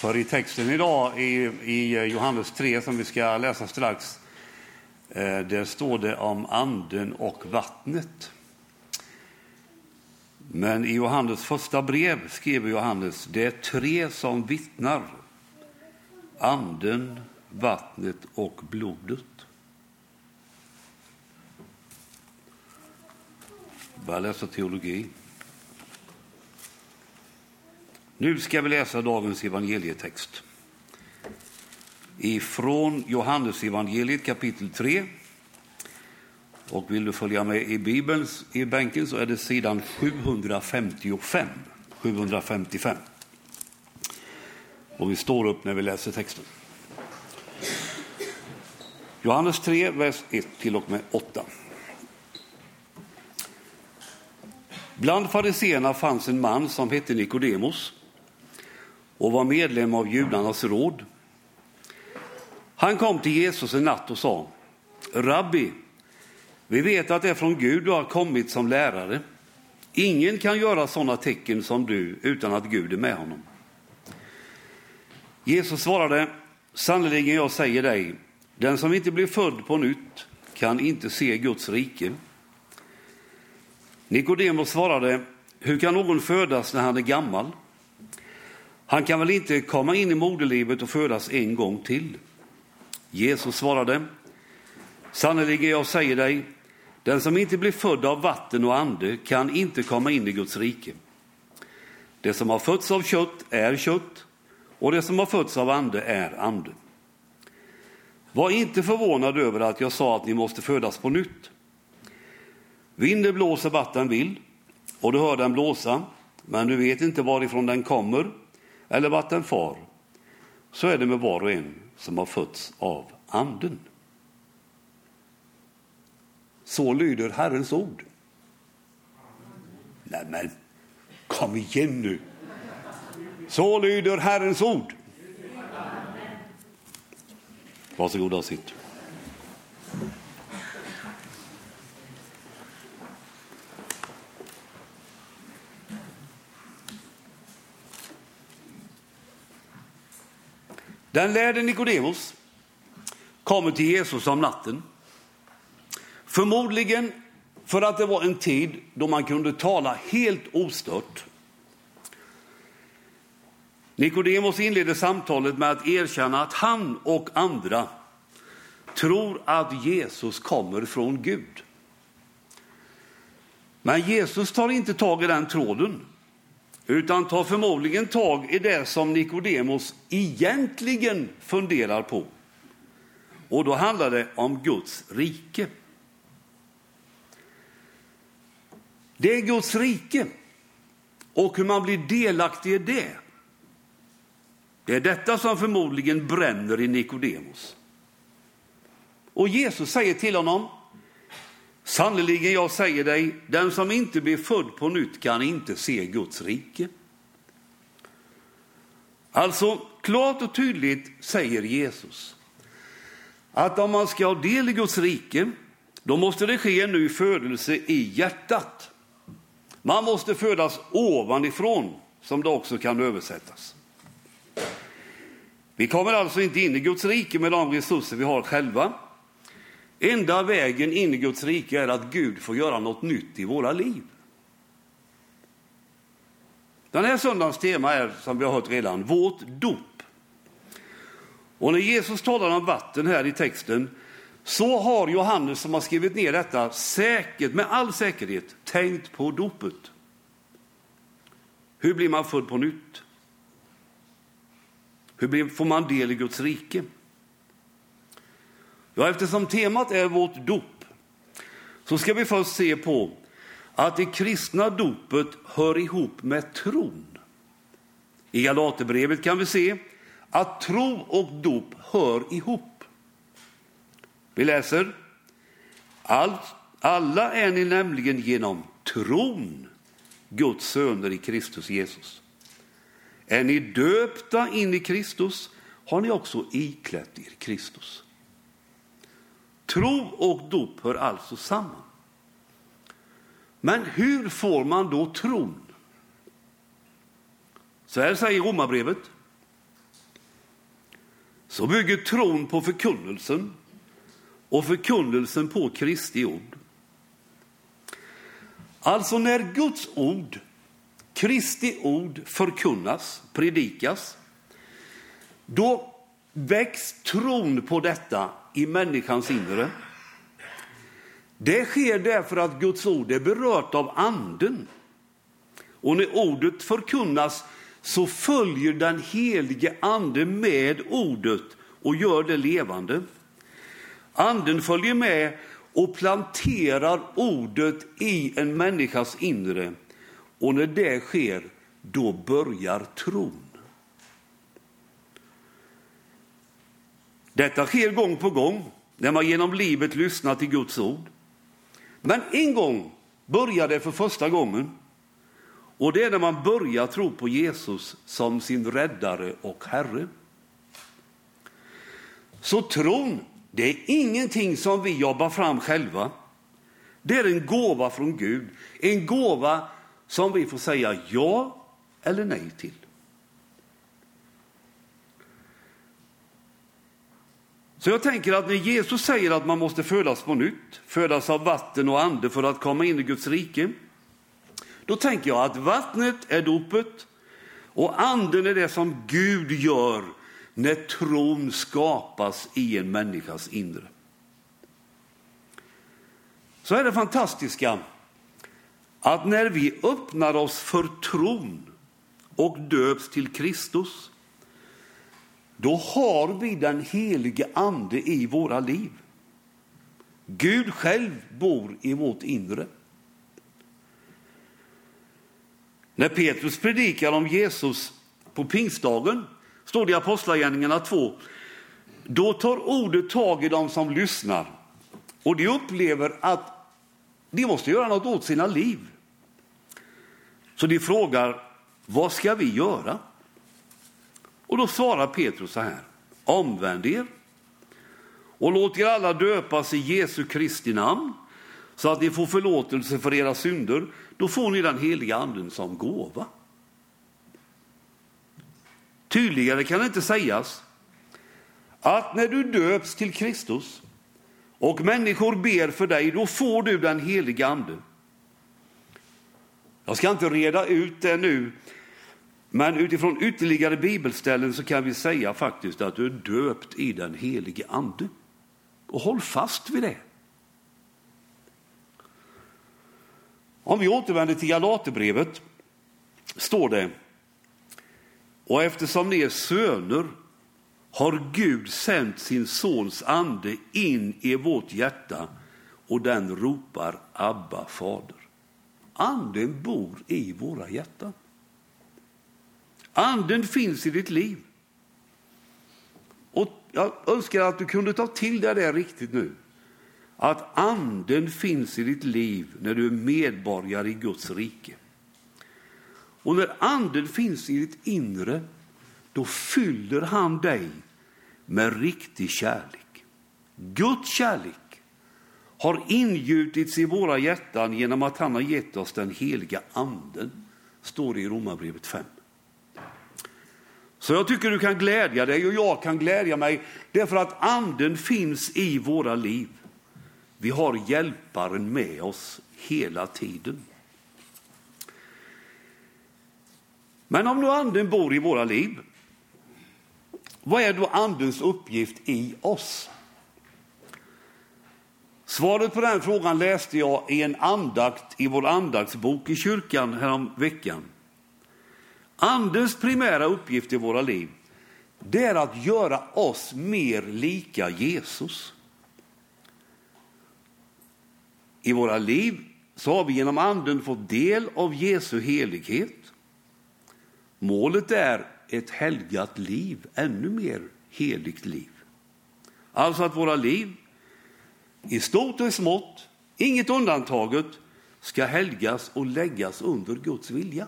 För i texten idag i, i Johannes 3 som vi ska läsa strax, eh, där står det om anden och vattnet. Men i Johannes första brev skriver Johannes, det är tre som vittnar. Anden, vattnet och blodet. Börja läsa teologi. Nu ska vi läsa dagens evangelietext. Ifrån Johannes evangeliet kapitel 3. Och vill du följa med i Bibeln i bänken så är det sidan 755. 755. Och vi står upp när vi läser texten. Johannes 3, vers 1 till och med 8. Bland fariseerna fanns en man som hette Nikodemos och var medlem av judarnas råd. Han kom till Jesus en natt och sa, Rabbi, vi vet att det är från Gud du har kommit som lärare. Ingen kan göra sådana tecken som du utan att Gud är med honom. Jesus svarade, sannerligen jag säger dig, den som inte blir född på nytt kan inte se Guds rike. Nikodemos svarade, hur kan någon födas när han är gammal? Han kan väl inte komma in i moderlivet och födas en gång till? Jesus svarade, sannerligen jag säger dig, den som inte blir född av vatten och ande kan inte komma in i Guds rike. Det som har fötts av kött är kött och det som har fötts av ande är ande. Var inte förvånad över att jag sa att ni måste födas på nytt. Vinden blåser vart den vill och du hör den blåsa, men du vet inte varifrån den kommer eller varit en far. Så är det med var och en som har fötts av anden. Så lyder Herrens ord. Nej men, kom igen nu. Så lyder Herrens ord. Varsågoda och sitt. Den lärde Nikodemos kommer till Jesus om natten. Förmodligen för att det var en tid då man kunde tala helt ostört. Nikodemos inleder samtalet med att erkänna att han och andra tror att Jesus kommer från Gud. Men Jesus tar inte tag i den tråden utan tar förmodligen tag i det som Nikodemos egentligen funderar på. Och då handlar det om Guds rike. Det är Guds rike och hur man blir delaktig i det. Det är detta som förmodligen bränner i Nikodemos. Och Jesus säger till honom, Sannerligen, jag säger dig, den som inte blir född på nytt kan inte se Guds rike. Alltså, klart och tydligt säger Jesus att om man ska ha del i Guds rike, då måste det ske en ny födelse i hjärtat. Man måste födas ovanifrån, som det också kan översättas. Vi kommer alltså inte in i Guds rike med de resurser vi har själva. Enda vägen in i Guds rike är att Gud får göra något nytt i våra liv. Den här söndagens tema är, som vi har hört redan, vårt dop. Och när Jesus talar om vatten här i texten så har Johannes som har skrivit ner detta säkert, med all säkerhet tänkt på dopet. Hur blir man född på nytt? Hur får man del i Guds rike? Ja, eftersom temat är vårt dop så ska vi först se på att det kristna dopet hör ihop med tron. I Galaterbrevet kan vi se att tro och dop hör ihop. Vi läser. Allt, alla är ni nämligen genom tron Guds söner i Kristus Jesus. Är ni döpta in i Kristus har ni också iklätt er Kristus. Tro och dop hör alltså samman. Men hur får man då tron? Så här säger Romarbrevet. så bygger tron på förkunnelsen och förkunnelsen på Kristi ord. Alltså när Guds ord, Kristi ord förkunnas, predikas, då väcks tron på detta i människans inre. Det sker därför att Guds ord är berört av anden. Och när ordet förkunnas så följer den helige ande med ordet och gör det levande. Anden följer med och planterar ordet i en människas inre. Och när det sker, då börjar tron. Detta sker gång på gång när man genom livet lyssnar till Guds ord. Men en gång börjar det för första gången. Och det är när man börjar tro på Jesus som sin räddare och Herre. Så tron, det är ingenting som vi jobbar fram själva. Det är en gåva från Gud, en gåva som vi får säga ja eller nej till. Så jag tänker att när Jesus säger att man måste födas på nytt, födas av vatten och ande för att komma in i Guds rike, då tänker jag att vattnet är dopet och anden är det som Gud gör när tron skapas i en människas inre. Så är det fantastiska att när vi öppnar oss för tron och döps till Kristus, då har vi den helige ande i våra liv. Gud själv bor i vårt inre. När Petrus predikar om Jesus på pingstdagen, står det i Apostlagärningarna 2, då tar ordet tag i dem som lyssnar och de upplever att de måste göra något åt sina liv. Så de frågar, vad ska vi göra? Och då svarar Petrus så här, omvänd er och låt er alla döpas i Jesu Kristi namn så att ni får förlåtelse för era synder. Då får ni den heliga anden som gåva. Tydligare kan det inte sägas att när du döps till Kristus och människor ber för dig, då får du den heliga ande. Jag ska inte reda ut det nu, men utifrån ytterligare bibelställen så kan vi säga faktiskt att du är döpt i den helige ande. Och håll fast vid det. Om vi återvänder till Galaterbrevet står det, och eftersom ni är söner har Gud sänt sin sons ande in i vårt hjärta och den ropar Abba fader. Anden bor i våra hjärtan. Anden finns i ditt liv. Och jag önskar att du kunde ta till dig det riktigt nu. Att anden finns i ditt liv när du är medborgare i Guds rike. Och när anden finns i ditt inre, då fyller han dig med riktig kärlek. Guds kärlek har ingjutits i våra hjärtan genom att han har gett oss den heliga anden, står det i Romarbrevet 5. Så jag tycker du kan glädja dig och jag kan glädja mig därför att anden finns i våra liv. Vi har hjälparen med oss hela tiden. Men om nu anden bor i våra liv, vad är då andens uppgift i oss? Svaret på den frågan läste jag i en andakt i vår andaktsbok i kyrkan härom veckan. Andens primära uppgift i våra liv, det är att göra oss mer lika Jesus. I våra liv så har vi genom anden fått del av Jesu helighet. Målet är ett helgat liv, ännu mer heligt liv. Alltså att våra liv, i stort och i smått, inget undantaget, ska helgas och läggas under Guds vilja.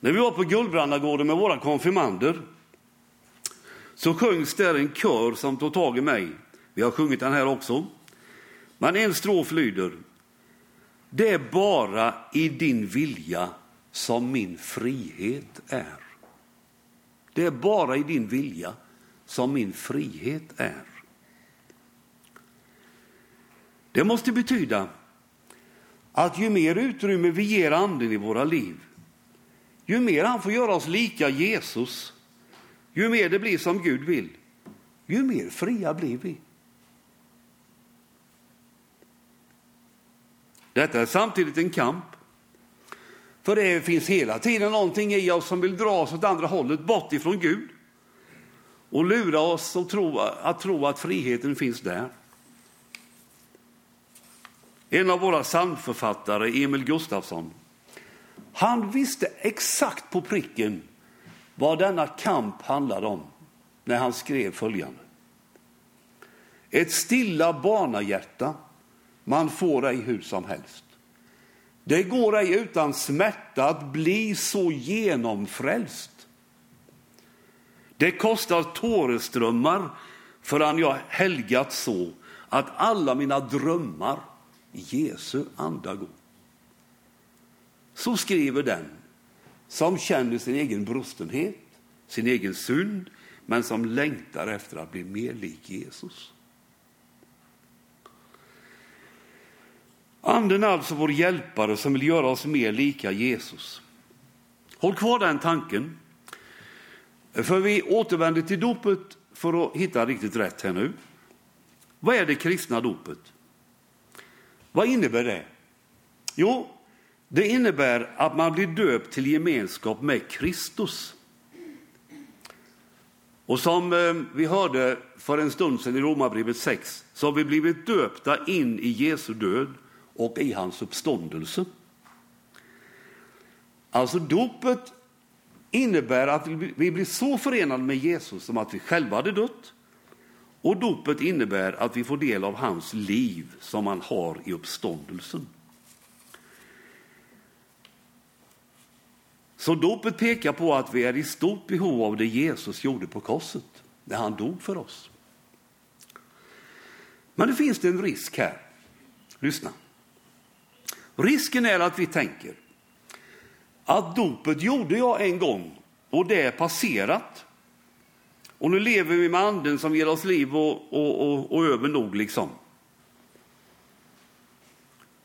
När vi var på Guldbrandagården med våra konfirmander så sjöngs där en kör som tog tag i mig. Vi har sjungit den här också. Men en strof lyder. Det är bara i din vilja som min frihet är. Det är bara i din vilja som min frihet är. Det måste betyda att ju mer utrymme vi ger anden i våra liv, ju mer han får göra oss lika Jesus, ju mer det blir som Gud vill, ju mer fria blir vi. Detta är samtidigt en kamp. För det finns hela tiden någonting i oss som vill dra oss åt andra hållet, bort ifrån Gud. Och lura oss att tro att, tro att friheten finns där. En av våra psalmförfattare, Emil Gustafsson, han visste exakt på pricken vad denna kamp handlade om när han skrev följande. Ett stilla barnahjärta man får ej hur som helst. Det går ej utan smärta att bli så genomfrälst. Det kostar tåreströmmar förrän jag helgat så att alla mina drömmar i Jesu anda går. Så skriver den som känner sin egen brustenhet, sin egen synd, men som längtar efter att bli mer lik Jesus. Anden är alltså vår hjälpare som vill göra oss mer lika Jesus. Håll kvar den tanken. För vi återvänder till dopet för att hitta riktigt rätt här nu. Vad är det kristna dopet? Vad innebär det? Jo, det innebär att man blir döpt till gemenskap med Kristus. Och som eh, vi hörde för en stund sedan i Romarbrevet 6 så har vi blivit döpta in i Jesu död och i hans uppståndelse. Alltså dopet innebär att vi blir så förenade med Jesus som att vi själva hade dött. Och dopet innebär att vi får del av hans liv som han har i uppståndelsen. Så dopet pekar på att vi är i stort behov av det Jesus gjorde på korset, när han dog för oss. Men det finns det en risk här. Lyssna. Risken är att vi tänker att dopet gjorde jag en gång och det är passerat. Och nu lever vi med anden som ger oss liv och, och, och, och över nog liksom.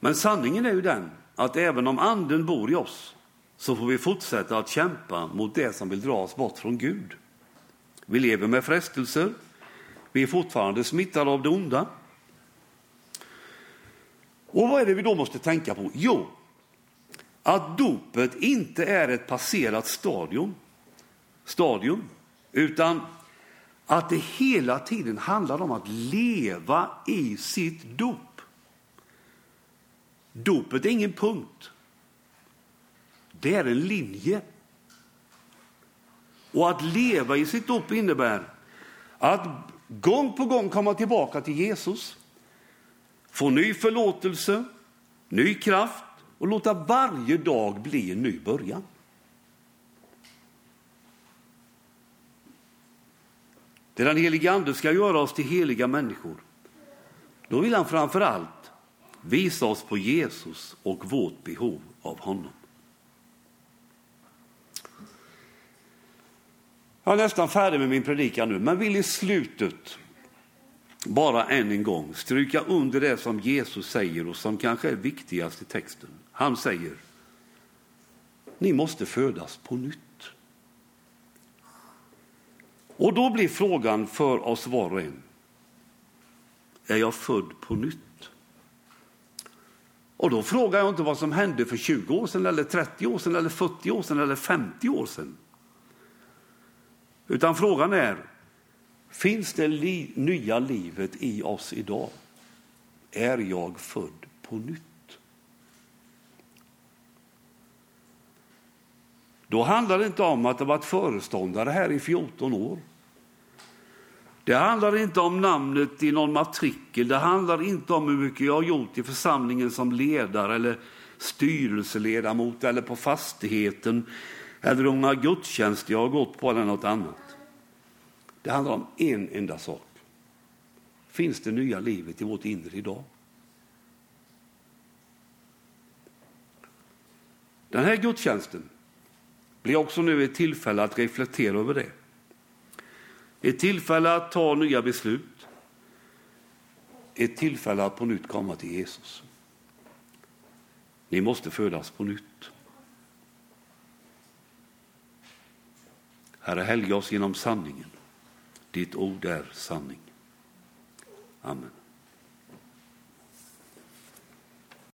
Men sanningen är ju den att även om anden bor i oss så får vi fortsätta att kämpa mot det som vill dra oss bort från Gud. Vi lever med frestelser. Vi är fortfarande smittade av det onda. Och vad är det vi då måste tänka på? Jo, att dopet inte är ett passerat stadium, stadium utan att det hela tiden handlar om att leva i sitt dop. Dopet är ingen punkt. Det är en linje. Och att leva i sitt dop innebär att gång på gång komma tillbaka till Jesus få ny förlåtelse, ny kraft och låta varje dag bli en ny början. Det den helige Ande ska göra oss till heliga människor, då vill han framför allt visa oss på Jesus och vårt behov av honom. Jag är nästan färdig med min predikan nu, men vill i slutet bara än en gång stryka under det som Jesus säger och som kanske är viktigast i texten. Han säger, ni måste födas på nytt. Och då blir frågan för oss var och en, är jag född på nytt? Och då frågar jag inte vad som hände för 20 år sedan, eller 30 år sedan, eller 40 år sedan, eller 50 år sedan. Utan frågan är, Finns det li nya livet i oss idag? Är jag född på nytt? Då handlar det inte om att ha varit föreståndare här i 14 år. Det handlar inte om namnet i någon matrikel. Det handlar inte om hur mycket jag har gjort i församlingen som ledare eller styrelseledamot eller på fastigheten eller om några gudstjänster jag har gått på eller något annat. Det handlar om en enda sak. Finns det nya livet i vårt inre idag? Den här gudstjänsten blir också nu ett tillfälle att reflektera över det. Ett tillfälle att ta nya beslut. Ett tillfälle att på nytt komma till Jesus. Ni måste födas på nytt. Herre, helga oss genom sanningen. Ditt ord är sanning. Amen.